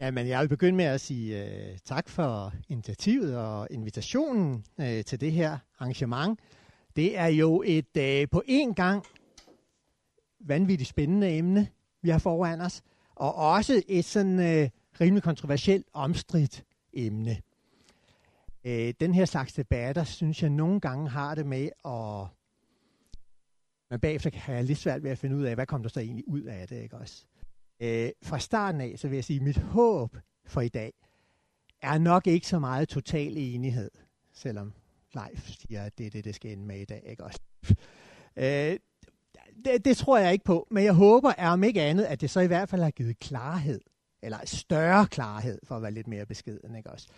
Jamen, jeg vil begynde med at sige uh, tak for initiativet og invitationen uh, til det her arrangement. Det er jo et uh, på en gang vanvittigt spændende emne, vi har foran os, og også et sådan øh, rimelig kontroversielt omstridt emne. Øh, den her slags debatter, synes jeg nogle gange har det med at men bagefter kan jeg lidt svært ved at finde ud af, hvad kom der så egentlig ud af det, ikke også? Øh, fra starten af, så vil jeg sige, at mit håb for i dag er nok ikke så meget total enighed, selvom Leif siger, at det er det, det skal ende med i dag, ikke også? øh, det, det tror jeg ikke på, men jeg håber, er om ikke andet, at det så i hvert fald har givet klarhed, eller større klarhed, for at være lidt mere beskeden, ikke også?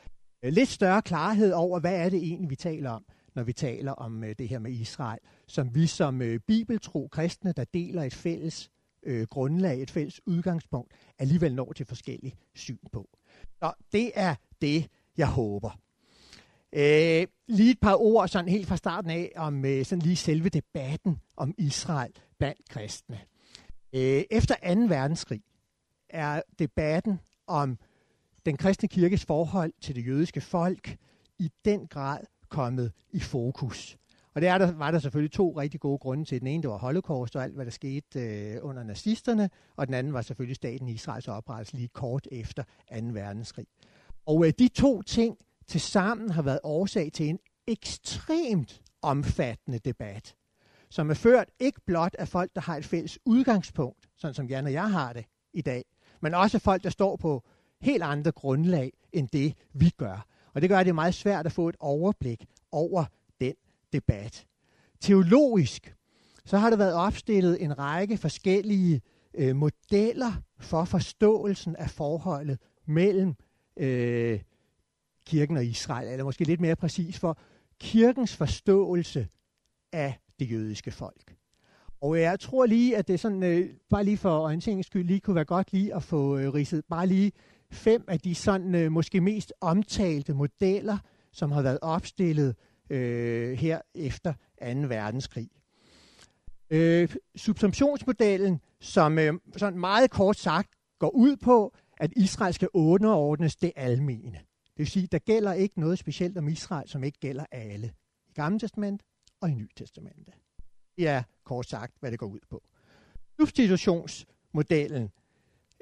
Øh, lidt større klarhed over, hvad er det egentlig, vi taler om, når vi taler om øh, det her med Israel, som vi som øh, bibeltro kristne, der deler et fælles øh, grundlag, et fælles udgangspunkt, alligevel når til forskellige syn på. Så det er det, jeg håber. Øh, lige et par ord sådan helt fra starten af om øh, sådan lige selve debatten om Israel blandt kristne. Øh, efter 2. verdenskrig er debatten om den kristne kirkes forhold til det jødiske folk i den grad kommet i fokus. Og det er der, var der selvfølgelig to rigtig gode grunde til. Den ene, det var holocaust og alt, hvad der skete øh, under nazisterne, og den anden var selvfølgelig staten Israels oprettelse lige kort efter 2. verdenskrig. Og øh, de to ting til sammen har været årsag til en ekstremt omfattende debat, som er ført ikke blot af folk, der har et fælles udgangspunkt, sådan som Jan og jeg har det i dag, men også folk, der står på helt andre grundlag end det, vi gør. Og det gør det meget svært at få et overblik over debat. Teologisk, så har der været opstillet en række forskellige øh, modeller for forståelsen af forholdet mellem øh, kirken og Israel, eller måske lidt mere præcis for kirkens forståelse af det jødiske folk. Og jeg tror lige, at det sådan, øh, bare lige for orienteringens skyld, lige kunne være godt lige at få øh, ridset bare lige fem af de sådan øh, måske mest omtalte modeller, som har været opstillet øh, her efter 2. verdenskrig. Øh, subsumptionsmodellen, som øh, sådan meget kort sagt går ud på, at Israel skal underordnes det almene. Det vil sige, der gælder ikke noget specielt om Israel, som ikke gælder alle. I Gamle Testament og i Nye Testamente. Det er kort sagt, hvad det går ud på. Substitutionsmodellen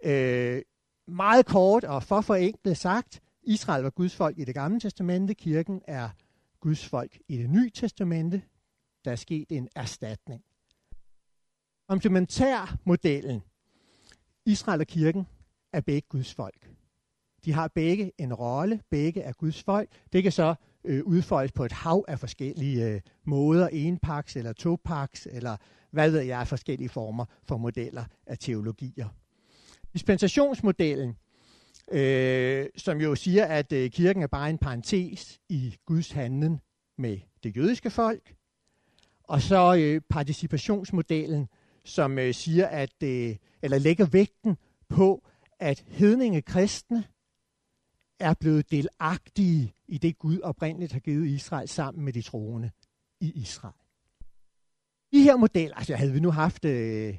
øh, meget kort og for forenklet sagt, Israel var Guds folk i det gamle testamente, kirken er Guds folk i det nye testamente. Der er sket en erstatning. Komplementærmodellen, Israel og kirken er begge Guds folk. De har begge en rolle, begge er Guds folk. Det kan så øh, udfoldes på et hav af forskellige øh, måder, enpaks eller topaks, eller hvad ved jeg, forskellige former for modeller af teologier. Dispensationsmodellen, øh, som jo siger, at øh, kirken er bare en parentes i Guds handlen med det jødiske folk, og så øh, participationsmodellen, som øh, siger, at øh, eller lægger vægten på, at hedninge kristne er blevet delagtige i det Gud oprindeligt har givet Israel sammen med de troende i Israel. De her modeller, altså havde vi nu haft øh, øh,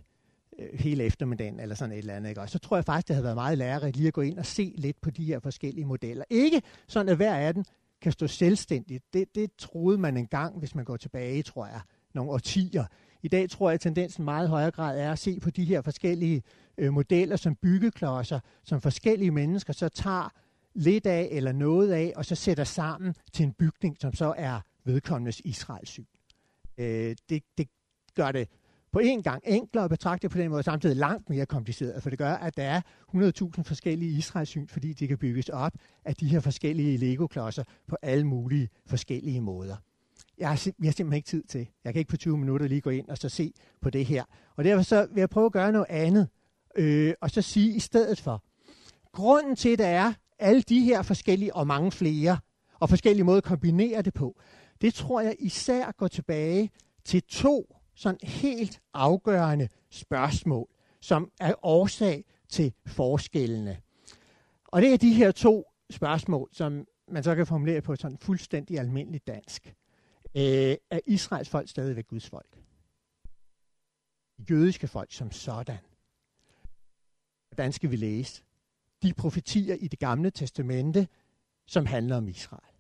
Øh, hele eftermiddagen eller sådan et eller andet. Ikke? Og så tror jeg faktisk, det havde været meget lærerigt lige at gå ind og se lidt på de her forskellige modeller. Ikke sådan, at hver af dem kan stå selvstændigt. Det, det troede man engang, hvis man går tilbage, tror jeg, nogle årtier. I dag tror jeg, at tendensen meget højere grad er at se på de her forskellige øh, modeller som byggeklodser, som forskellige mennesker så tager lidt af eller noget af, og så sætter sammen til en bygning, som så er vedkommendes Israels syn. Øh, det, det gør det på en gang enklere at betragte på den måde, samtidig langt mere kompliceret, for det gør, at der er 100.000 forskellige Israelsyn, fordi de kan bygges op af de her forskellige Lego-klodser på alle mulige forskellige måder. Jeg har, jeg har simpelthen ikke tid til. Jeg kan ikke på 20 minutter lige gå ind og så se på det her. Og derfor så vil jeg prøve at gøre noget andet, øh, og så sige i stedet for, grunden til, at der er alle de her forskellige og mange flere, og forskellige måder at kombinere det på, det tror jeg især går tilbage til to sådan helt afgørende spørgsmål, som er årsag til forskellene. Og det er de her to spørgsmål, som man så kan formulere på sådan fuldstændig almindeligt dansk. Øh, er Israels folk stadigvæk Guds folk? Jødiske folk som sådan. Hvordan skal vi læse de profetier i det gamle testamente, som handler om Israel.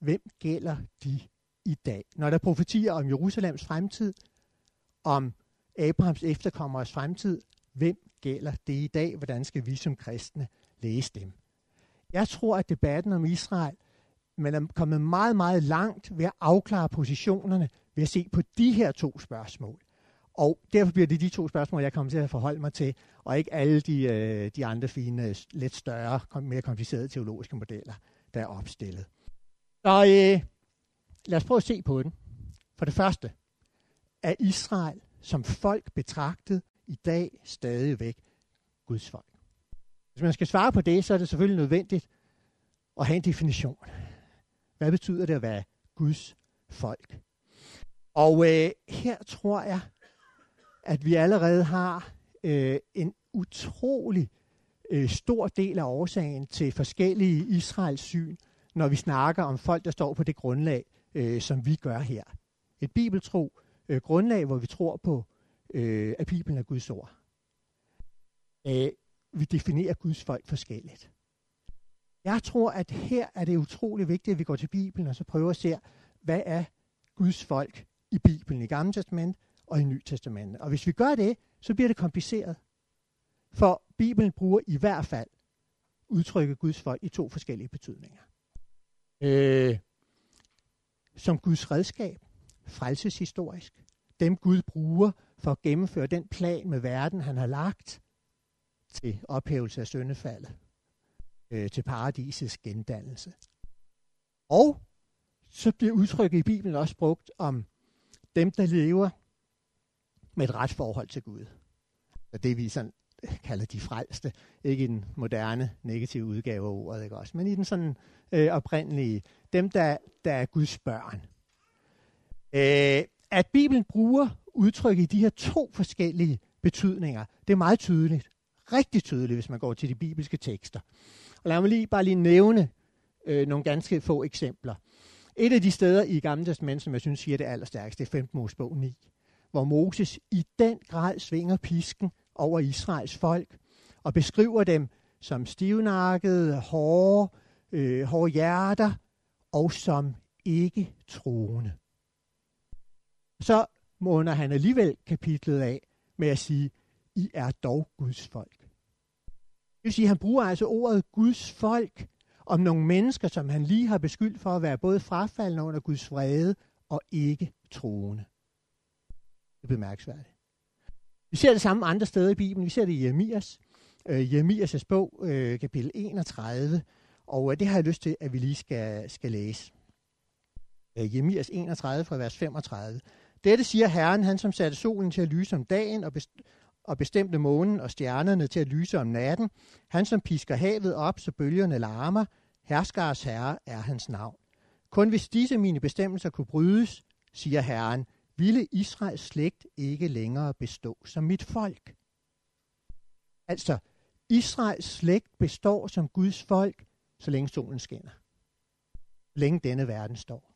Hvem gælder de i dag? Når der er profetier om Jerusalems fremtid, om Abrahams efterkommeres fremtid, hvem gælder det i dag? Hvordan skal vi som kristne læse dem? Jeg tror, at debatten om Israel man er kommet meget, meget langt ved at afklare positionerne ved at se på de her to spørgsmål. Og derfor bliver det de to spørgsmål, jeg kommer til at forholde mig til, og ikke alle de, øh, de andre fine, lidt større, mere komplicerede teologiske modeller, der er opstillet. Så øh, lad os prøve at se på den. For det første, er Israel som folk betragtet i dag stadigvæk Guds folk? Hvis man skal svare på det, så er det selvfølgelig nødvendigt at have en definition. Hvad betyder det at være Guds folk? Og øh, her tror jeg, at vi allerede har øh, en utrolig øh, stor del af årsagen til forskellige Israels syn, når vi snakker om folk, der står på det grundlag, øh, som vi gør her. Et bibeltro øh, grundlag, hvor vi tror på, øh, at Bibelen er Guds ord. Øh, vi definerer Guds folk forskelligt. Jeg tror, at her er det utrolig vigtigt, at vi går til Bibelen og så prøver at se, hvad er Guds folk i Bibelen, i Gamle Testament og i Nye Testament. Og hvis vi gør det, så bliver det kompliceret. For Bibelen bruger i hvert fald udtrykket Guds folk i to forskellige betydninger. Øh, som Guds redskab, frelseshistorisk. Dem Gud bruger for at gennemføre den plan med verden, han har lagt til ophævelse af syndefaldet øh, til paradisets gendannelse. Og så bliver udtrykket i Bibelen også brugt om dem, der lever med et retsforhold til Gud. Og det vi sådan øh, kalder de frelste. Ikke i den moderne negative udgave af ordet, ikke også? men i den sådan øh, oprindelige. Dem, der, der er Guds børn. Øh, at Bibelen bruger udtryk i de her to forskellige betydninger, det er meget tydeligt. Rigtig tydeligt, hvis man går til de bibelske tekster. Og lad mig lige bare lige nævne øh, nogle ganske få eksempler. Et af de steder i Gamle Testament, som jeg synes siger det allerstærkeste, det er 15. Mosebog 9, hvor Moses i den grad svinger pisken over Israels folk og beskriver dem som stivnakkede, hårde, øh, hårde hjerter og som ikke troende. Så måner han alligevel kapitlet af med at sige, I er dog Guds folk. Det vil sige, han bruger altså ordet Guds folk om nogle mennesker, som han lige har beskyldt for at være både frafaldende under Guds vrede og ikke troende. Det er bemærkelsesværdigt. Vi ser det samme andre steder i Bibelen. Vi ser det i Jeremias, øh, Jeremias' bog, øh, kapitel 31, og øh, det har jeg lyst til, at vi lige skal, skal læse. Øh, Jeremias 31 fra vers 35. Dette siger Herren, han som satte solen til at lyse om dagen og, best- og bestemte månen og stjernerne til at lyse om natten. Han som pisker havet op, så bølgerne larmer. Herskars herre er hans navn. Kun hvis disse mine bestemmelser kunne brydes, siger Herren, ville Israels slægt ikke længere bestå som mit folk. Altså, Israels slægt består som Guds folk, så længe solen skinner. Længe denne verden står.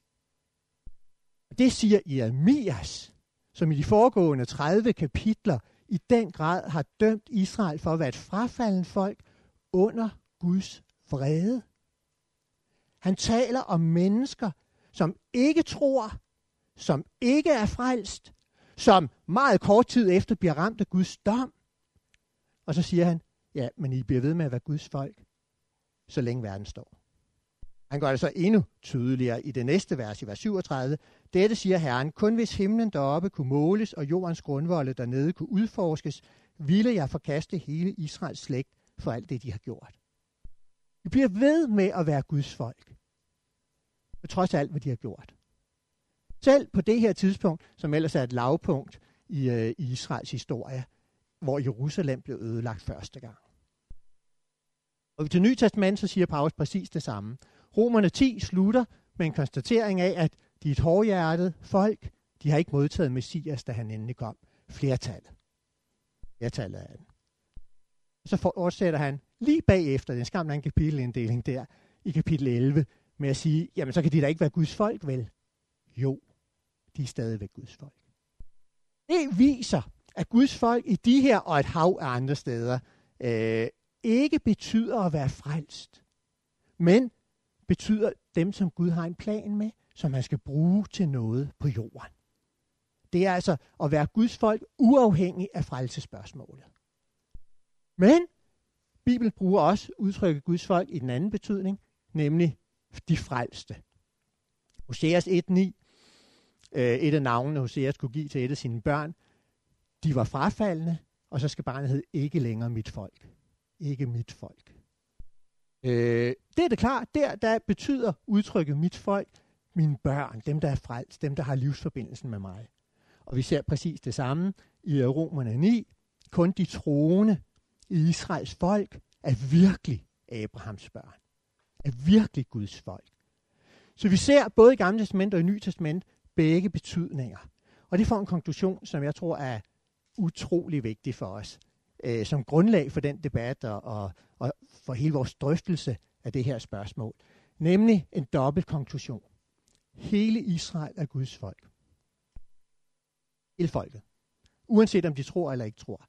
Det siger Jeremias, som i de foregående 30 kapitler i den grad har dømt Israel for at være et frafalden folk under Guds vrede. Han taler om mennesker, som ikke tror, som ikke er frelst, som meget kort tid efter bliver ramt af Guds dom. Og så siger han, ja, men I bliver ved med at være Guds folk, så længe verden står. Han gør det så endnu tydeligere i det næste vers, i vers 37. Dette siger Herren, kun hvis himlen deroppe kunne måles, og jordens grundvolde dernede kunne udforskes, ville jeg forkaste hele Israels slægt for alt det, de har gjort. Vi bliver ved med at være Guds folk, på trods af alt, hvad de har gjort. Selv på det her tidspunkt, som ellers er et lavpunkt i, øh, i Israels historie, hvor Jerusalem blev ødelagt første gang. Og til Nye Testament, så siger Paulus præcis det samme. Romerne 10 slutter med en konstatering af, at de er et hårdhjertet folk. De har ikke modtaget Messias, da han endelig kom. Flertallet. Flertallet af den. Så fortsætter han lige bagefter den skamlige kapitelinddeling der, i kapitel 11, med at sige, jamen så kan de da ikke være Guds folk, vel? Jo, de er stadigvæk Guds folk. Det viser, at Guds folk i de her og et hav af andre steder øh, ikke betyder at være frelst, men betyder dem, som Gud har en plan med, som han skal bruge til noget på jorden. Det er altså at være Guds folk uafhængig af frelsespørgsmålet. Men Bibelen bruger også udtrykket Guds folk i den anden betydning, nemlig de frelste. Hoseas 1.9, øh, et af navnene Hoseas skulle give til et af sine børn, de var frafaldende, og så skal barnet hedde ikke længere mit folk. Ikke mit folk. Øh, det er det klart, der, der betyder udtrykket mit folk, mine børn, dem der er frelst, dem der har livsforbindelsen med mig. Og vi ser præcis det samme i Romerne 9. Kun de troende i Israels folk er virkelig Abrahams børn. Er virkelig Guds folk. Så vi ser både i Gamle Testament og i Nye Testament begge betydninger. Og det får en konklusion, som jeg tror er utrolig vigtig for os. Øh, som grundlag for den debat og, og, og for hele vores drøftelse af det her spørgsmål. Nemlig en dobbelt konklusion. Hele Israel er Guds folk. Hele folket. Uanset om de tror eller ikke tror.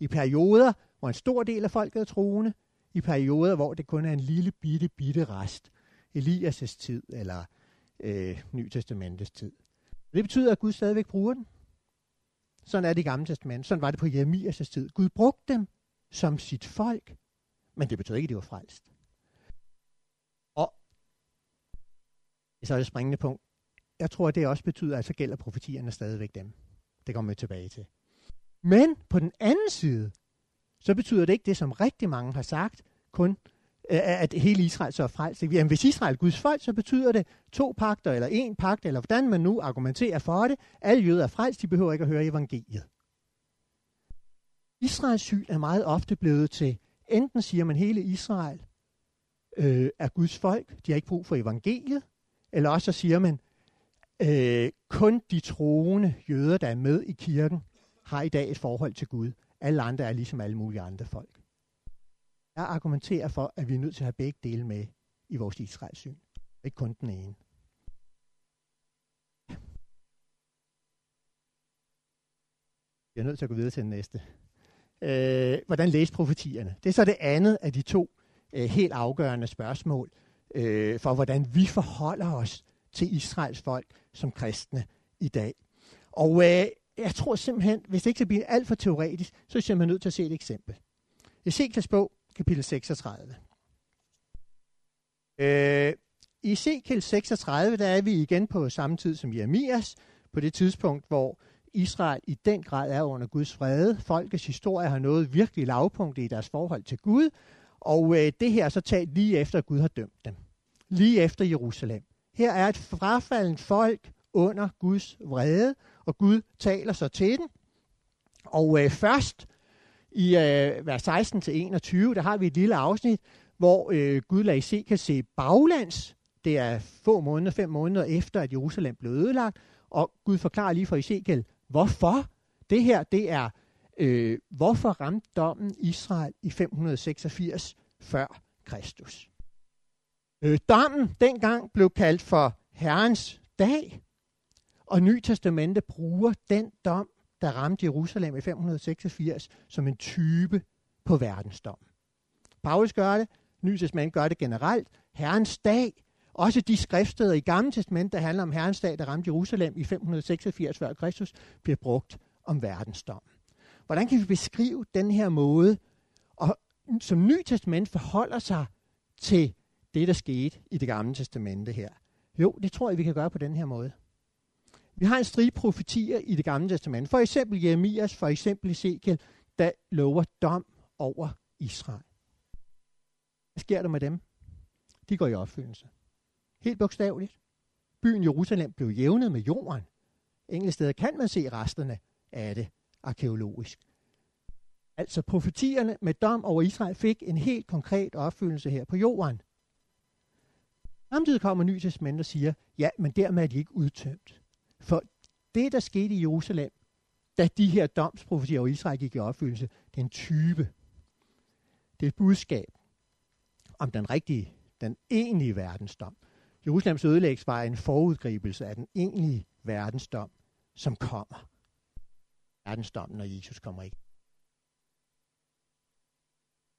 I perioder, hvor en stor del af folket er troende, i perioder, hvor det kun er en lille bitte, bitte rest. Elias' tid, eller øh, Nytestamentets tid. Det betyder, at Gud stadigvæk bruger den. Sådan er det i Gamle Testament. Sådan var det på Jeremias' tid. Gud brugte dem som sit folk, men det betyder ikke, at de var frelst. Og så er det springende punkt. Jeg tror, at det også betyder, at så gælder profetierne stadigvæk dem. Det kommer vi tilbage til. Men på den anden side, så betyder det ikke det, som rigtig mange har sagt, kun øh, øh, at hele Israel så er frelst. Jamen, hvis Israel er Guds folk, så betyder det to pakter, eller en pagt, eller hvordan man nu argumenterer for det. Alle jøder er frelst, de behøver ikke at høre evangeliet. Israels syn er meget ofte blevet til, enten siger man hele Israel øh, er Guds folk, de har ikke brug for evangeliet, eller også så siger man, øh, kun de troende jøder, der er med i kirken, har i dag et forhold til Gud. Alle andre er ligesom alle mulige andre folk. Jeg argumenterer for, at vi er nødt til at have begge dele med i vores Israels syn. Ikke kun den ene. Jeg er nødt til at gå videre til den næste. Øh, hvordan læse profetierne? Det er så det andet af de to øh, helt afgørende spørgsmål øh, for, hvordan vi forholder os til Israels folk som kristne i dag. Og øh, jeg tror simpelthen, hvis det ikke skal blive alt for teoretisk, så er jeg simpelthen nødt til at se et eksempel. Ezekiels bog, kapitel 36. Øh, I Ezekiel 36, der er vi igen på samme tid som Jeremias, på det tidspunkt, hvor Israel i den grad er under Guds fred. Folkets historie har nået virkelig lavpunkt i deres forhold til Gud, og øh, det her er så talt lige efter, at Gud har dømt dem. Lige efter Jerusalem. Her er et frafaldent folk under Guds vrede, og Gud taler så til den. Og øh, først i øh, vers 16-21, der har vi et lille afsnit, hvor øh, Gud lader Ezekiel se baglands. Det er få måneder, fem måneder efter, at Jerusalem blev ødelagt. Og Gud forklarer lige for Ezekiel, hvorfor. Det her, det er, øh, hvorfor ramte dommen Israel i 586 før Kristus. Øh, dommen dengang blev kaldt for Herrens dag, og Ny Testamente bruger den dom der ramte Jerusalem i 586 som en type på verdensdom. Paulus gør det, Ny Testament gør det generelt. Herrens dag, også de skriftsteder i Gamle Testament, der handler om Herrens dag, der ramte Jerusalem i 586 f.Kr., Kristus, bliver brugt om verdensdom. Hvordan kan vi beskrive den her måde, og som Ny Testament forholder sig til det, der skete i det gamle testamente her? Jo, det tror jeg, vi kan gøre på den her måde. Vi har en stribe profetier i det gamle testamente. For eksempel Jeremias, for eksempel Ezekiel, der lover dom over Israel. Hvad sker der med dem? De går i opfyldelse. Helt bogstaveligt. Byen Jerusalem blev jævnet med jorden. Enkelte steder kan man se resterne af det arkeologisk. Altså profetierne med dom over Israel fik en helt konkret opfyldelse her på jorden. Samtidig kommer Ny Testament og siger, ja, men dermed er de ikke udtømt. For det, der skete i Jerusalem, da de her domsprofetier over Israel gik i opfyldelse, det er en type. Det er et budskab om den rigtige, den egentlige verdensdom. Jerusalems ødelæggelse var en forudgribelse af den egentlige verdensdom, som kommer. Verdensdommen, når Jesus kommer ikke.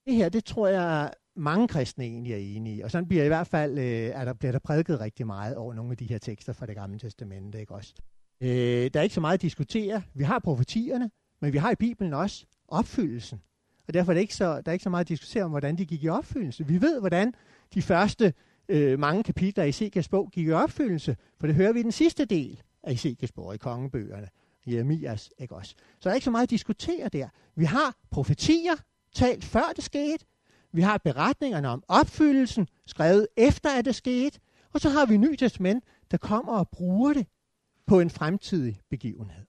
Det her, det tror jeg, mange kristne egentlig er enige i. Og sådan bliver i hvert fald, øh, er der, bliver der prædiket rigtig meget over nogle af de her tekster fra det gamle testamente. Ikke også? Øh, der er ikke så meget at diskutere. Vi har profetierne, men vi har i Bibelen også opfyldelsen. Og derfor er det ikke så, der er ikke så meget at diskutere om, hvordan de gik i opfyldelse. Vi ved, hvordan de første øh, mange kapitler i Ezekiels bog gik i opfyldelse, for det hører vi i den sidste del af Ezekiels bog i kongebøgerne. Jeremias, ikke også? Så der er ikke så meget at diskutere der. Vi har profetier, talt før det skete. Vi har beretningerne om opfyldelsen, skrevet efter at det skete. Og så har vi Ny Testament, der kommer og bruger det på en fremtidig begivenhed.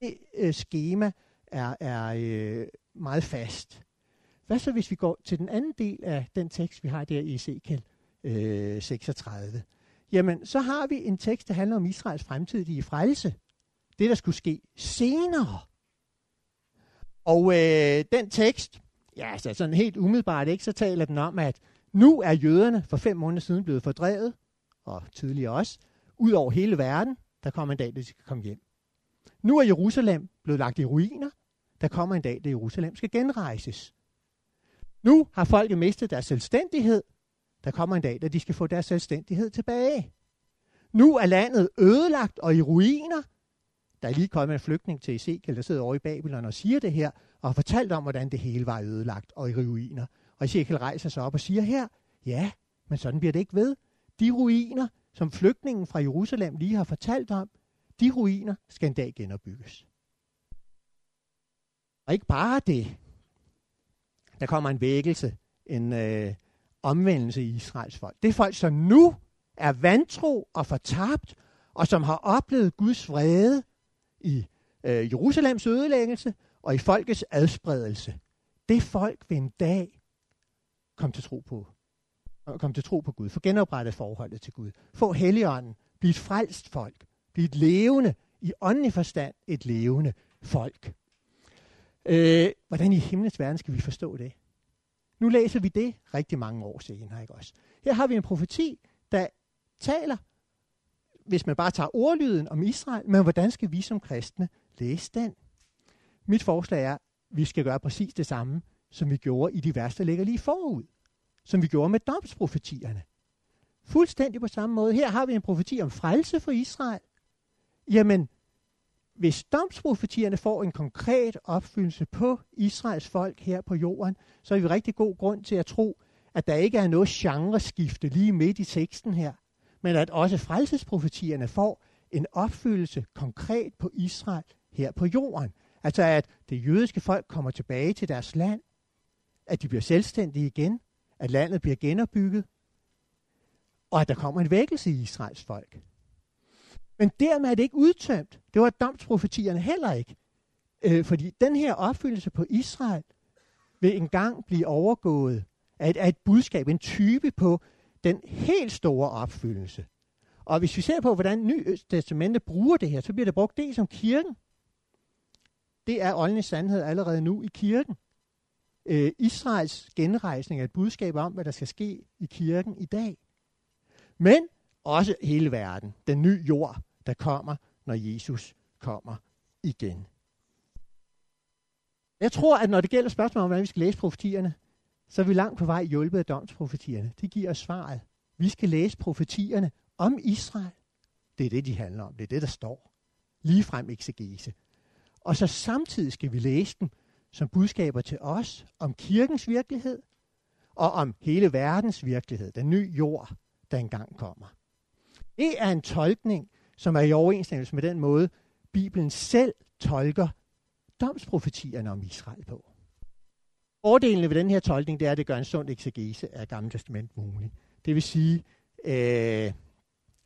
Det øh, schema er, er øh, meget fast. Hvad så hvis vi går til den anden del af den tekst, vi har der i Ezekiel øh, 36? Jamen, så har vi en tekst, der handler om Israels fremtidige frelse. Det, der skulle ske senere. Og øh, den tekst, ja, altså sådan helt umiddelbart ikke, så taler den om, at nu er jøderne for fem måneder siden blevet fordrevet, og tidligere også, ud over hele verden. Der kommer en dag, da de skal komme hjem. Nu er Jerusalem blevet lagt i ruiner. Der kommer en dag, da Jerusalem skal genrejses. Nu har folket mistet deres selvstændighed. Der kommer en dag, da de skal få deres selvstændighed tilbage. Nu er landet ødelagt og i ruiner. Der er lige kommet en flygtning til Ezekiel, der sidder over i Babylon og siger det her, og har fortalt om, hvordan det hele var ødelagt og i ruiner. Og Ezekiel rejser sig op og siger her, ja, men sådan bliver det ikke ved. De ruiner, som flygtningen fra Jerusalem lige har fortalt om, de ruiner skal en dag genopbygges. Og ikke bare det. Der kommer en vækkelse, en øh, omvendelse i Israels folk. Det er folk, som nu er vantro og fortabt, og som har oplevet Guds vrede i øh, Jerusalems ødelæggelse og i folkets adspredelse. Det folk vil en dag komme til tro på. Komme til tro på Gud. Få genoprettet forholdet til Gud. Få helligånden. Blive et frelst folk. Blive et levende, i åndelig forstand, et levende folk. Øh, hvordan i himlens verden skal vi forstå det? Nu læser vi det rigtig mange år senere, ikke også? Her har vi en profeti, der taler, hvis man bare tager ordlyden om Israel, men hvordan skal vi som kristne læse den? Mit forslag er, at vi skal gøre præcis det samme, som vi gjorde i de værste, der ligger lige forud. Som vi gjorde med domsprofetierne. Fuldstændig på samme måde. Her har vi en profeti om frelse for Israel. Jamen, hvis domsprofetierne får en konkret opfyldelse på Israels folk her på jorden, så er vi rigtig god grund til at tro, at der ikke er noget genreskifte lige midt i teksten her, men at også frelsesprofetierne får en opfyldelse konkret på Israel her på jorden. Altså at det jødiske folk kommer tilbage til deres land, at de bliver selvstændige igen, at landet bliver genopbygget, og at der kommer en vækkelse i Israels folk. Men dermed er det ikke udtømt. Det var domsprofetierne heller ikke. Øh, fordi den her opfyldelse på Israel vil engang blive overgået af et, af et budskab, en type på den helt store opfyldelse. Og hvis vi ser på, hvordan Ny Testamente bruger det her, så bliver det brugt det som kirken. Det er åndelig sandhed allerede nu i kirken. Øh, Israels genrejsning er et budskab om, hvad der skal ske i kirken i dag. Men også hele verden. Den nye jord, der kommer, når Jesus kommer igen. Jeg tror, at når det gælder spørgsmålet om, hvordan vi skal læse profetierne, så er vi langt på vej hjulpet af domsprofetierne. Det giver os svaret. Vi skal læse profetierne om Israel. Det er det, de handler om. Det er det, der står. Ligefrem eksegese. Og så samtidig skal vi læse dem som budskaber til os om kirkens virkelighed og om hele verdens virkelighed, den nye jord, der engang kommer. Det er en tolkning, som er i overensstemmelse med den måde, Bibelen selv tolker domsprofetierne om Israel på. Fordelene ved den her tolkning, det er, at det gør en sund eksegese af Gamle Testament mulig. Det vil sige, øh,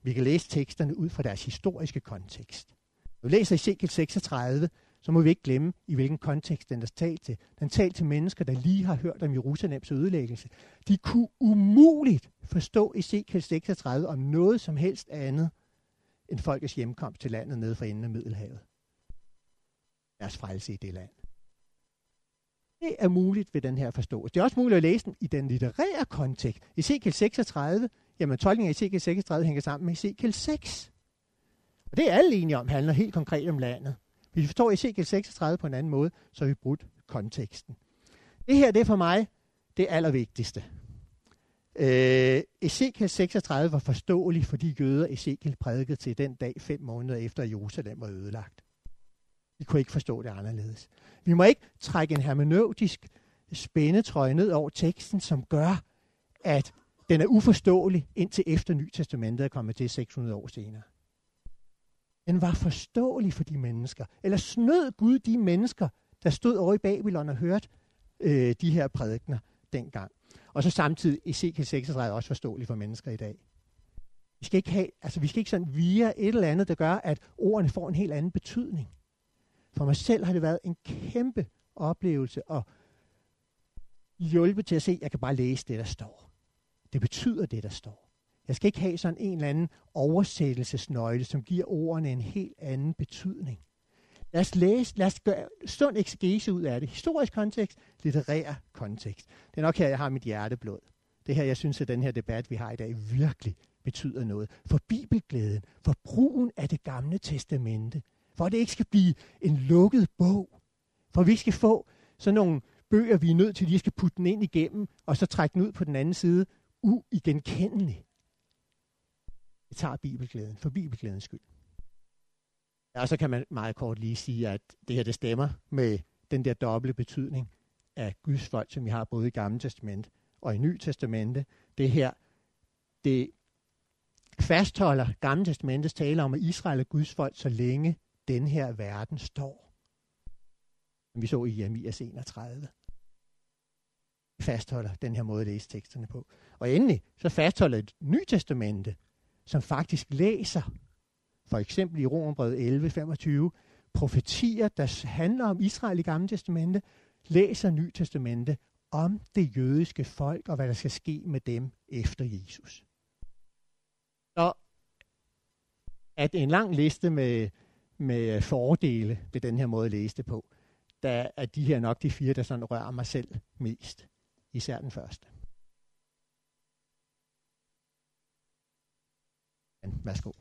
vi kan læse teksterne ud fra deres historiske kontekst. Når vi læser Ezekiel 36, så må vi ikke glemme, i hvilken kontekst den er talt til. Den talt til mennesker, der lige har hørt om Jerusalems ødelæggelse. De kunne umuligt forstå Ezekiel 36 om noget som helst andet end folkets hjemkomst til landet nede for enden af Middelhavet. Deres frelse i det land. Det er muligt ved den her forståelse. Det er også muligt at læse den i den litterære kontekst. Ezekiel 36, jamen tolkningen af Ezekiel 36 hænger sammen med Ezekiel 6. Og det er alle enige om, handler helt konkret om landet. Hvis vi forstår Ezekiel 36 på en anden måde, så har vi brudt konteksten. Det her det er for mig det allervigtigste. Øh, Ezekiel 36 var forståelig for de jøder, Ezekiel prædikede til den dag fem måneder efter, at Jerusalem var ødelagt. Vi kunne ikke forstå det anderledes. Vi må ikke trække en hermeneutisk spændetrøje ned over teksten, som gør, at den er uforståelig indtil efter Nytestamentet er kommet til 600 år senere. Den var forståelig for de mennesker. Eller snød Gud de mennesker, der stod over i Babylon og hørte øh, de her prædikner dengang. Og så samtidig Ezekiel 36 også forståelig for mennesker i dag. Vi skal ikke have, altså vi skal ikke sådan via et eller andet, der gør, at ordene får en helt anden betydning. For mig selv har det været en kæmpe oplevelse at hjælpe til at se, at jeg kan bare læse det, der står. Det betyder det, der står. Jeg skal ikke have sådan en eller anden oversættelsesnøgle, som giver ordene en helt anden betydning. Lad os læse, lad os gøre sund eksegese ud af det. Historisk kontekst, litterær kontekst. Det er nok her, jeg har mit hjerteblod. Det her, jeg synes, at den her debat, vi har i dag, virkelig betyder noget. For bibelglæden, for brugen af det gamle testamente. For at det ikke skal blive en lukket bog. For vi skal få sådan nogle bøger, vi er nødt til, at de skal putte den ind igennem, og så trække den ud på den anden side, uigenkendelig. Vi tager bibelglæden, for bibelglædens skyld. Ja, og så kan man meget kort lige sige, at det her det stemmer med den der doble betydning af Guds folk, som vi har både i Gamle Testament og i Ny Testamente. Det her, det fastholder Gamle Testamentets tale om, at Israel er Guds folk, så længe den her verden står. Som vi så i Jeremias 31. Fastholder den her måde at læse teksterne på. Og endelig, så fastholder et Ny Testamente, som faktisk læser for eksempel i Romerbrevet 11:25, profetier, der handler om Israel i Gamle Testamente, læser Ny Testamente om det jødiske folk og hvad der skal ske med dem efter Jesus. Så at en lang liste med, med fordele ved den her måde at læse det på, der er de her nok de fire, der sådan rører mig selv mest. Især den første. Værsgo.